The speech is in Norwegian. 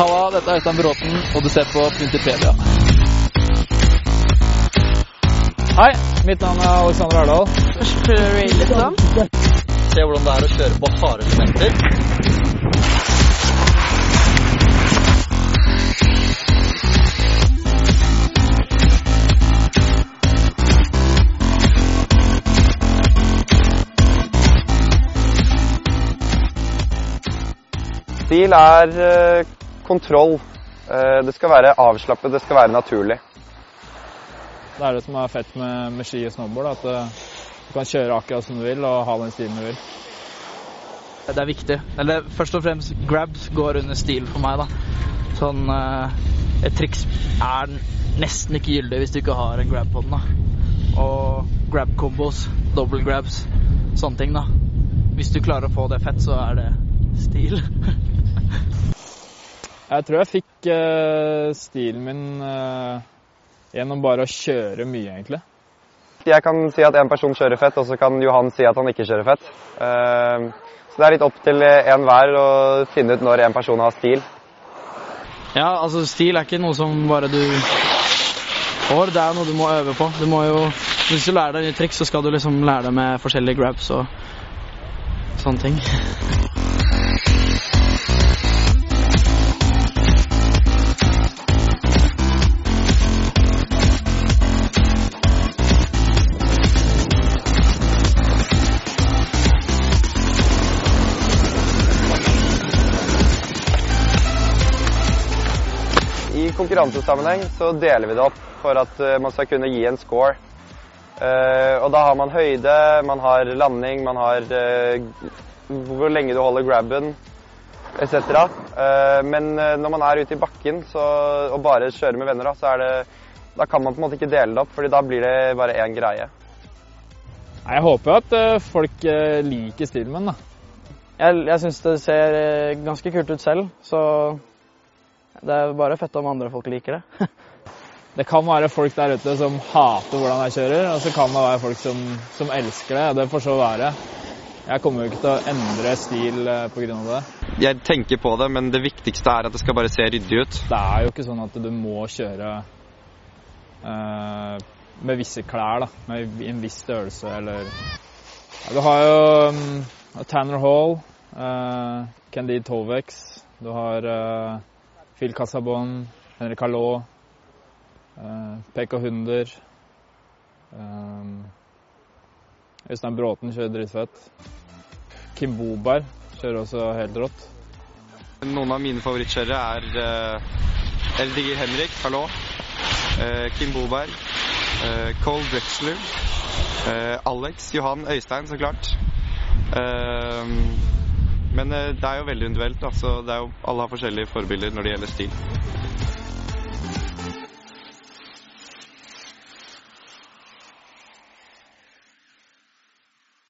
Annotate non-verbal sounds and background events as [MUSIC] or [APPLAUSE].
Halla, dette er Øystein Bråten, og du ser på Principedia. Hei, mitt navn er Alexander Erdal. Se hvordan det er å kjøre på harde elementer. Stil er eh, kontroll. Eh, det skal være avslappet, det skal være naturlig. Det er det som er fett med, med ski og snowboard, at eh, du kan kjøre akkurat som du vil og ha den stilen du vil. Det er viktig. Eller først og fremst grabs går under stil for meg, da. Sånn eh, Et triks er nesten ikke gyldig hvis du ikke har en grab på den, da. Og grab combos, double grabs, sånne ting, da. Hvis du klarer å få det fett, så er det stil. [LAUGHS] Jeg tror jeg fikk uh, stilen min uh, gjennom bare å kjøre mye, egentlig. Jeg kan si at en person kjører fett, og så kan Johan si at han ikke kjører fett. Uh, Så det er litt opp til enhver å finne ut når en person har stil. Ja, altså stil er ikke noe som bare du får, det er noe du må øve på. Du må jo, hvis du lærer deg nye triks, så skal du liksom lære deg med forskjellige grabs og sånne ting. I konkurransesammenheng så deler vi det opp for at eh, man skal kunne gi en score. Eh, og da har man høyde, man har landing, man har eh, hvor lenge du holder grabben, etc. Eh, men når man er ute i bakken så, og bare kjører med venner, da, så er det, da kan man på en måte ikke dele det opp, fordi da blir det bare én greie. Jeg håper at folk liker stilen min, da. Jeg, jeg syns det ser ganske kult ut selv, så det er bare fett om andre folk liker det. [LAUGHS] Det kan være folk der ute som hater hvordan jeg kjører, og så kan det være folk som, som elsker det. Det får så være. Jeg kommer jo ikke til å endre stil pga. på grunn av det. Jeg tenker på det, men det viktigste er at det skal bare se ryddig ut. Det er jo ikke sånn at du må kjøre eh, med visse klær, da. Med en viss størrelse eller ja, Du har jo um, Tanner Hall, uh, Candide Tovex, du har eh, Phil Casabon, Henrik Hallot, uh, Pekka Hunder um, Øystein Bråten kjører dritfett. Kim Boberg kjører også helt rått. Noen av mine favorittkjørere er Eldiger Henrik, hallo. eh, Kim Boberg. eh, Cole Drexler. eh, Alex, Johan, Øystein, så klart. Eh, men eh, det er jo veldig individuelt. Altså, alle har forskjellige forbilder når det gjelder stil.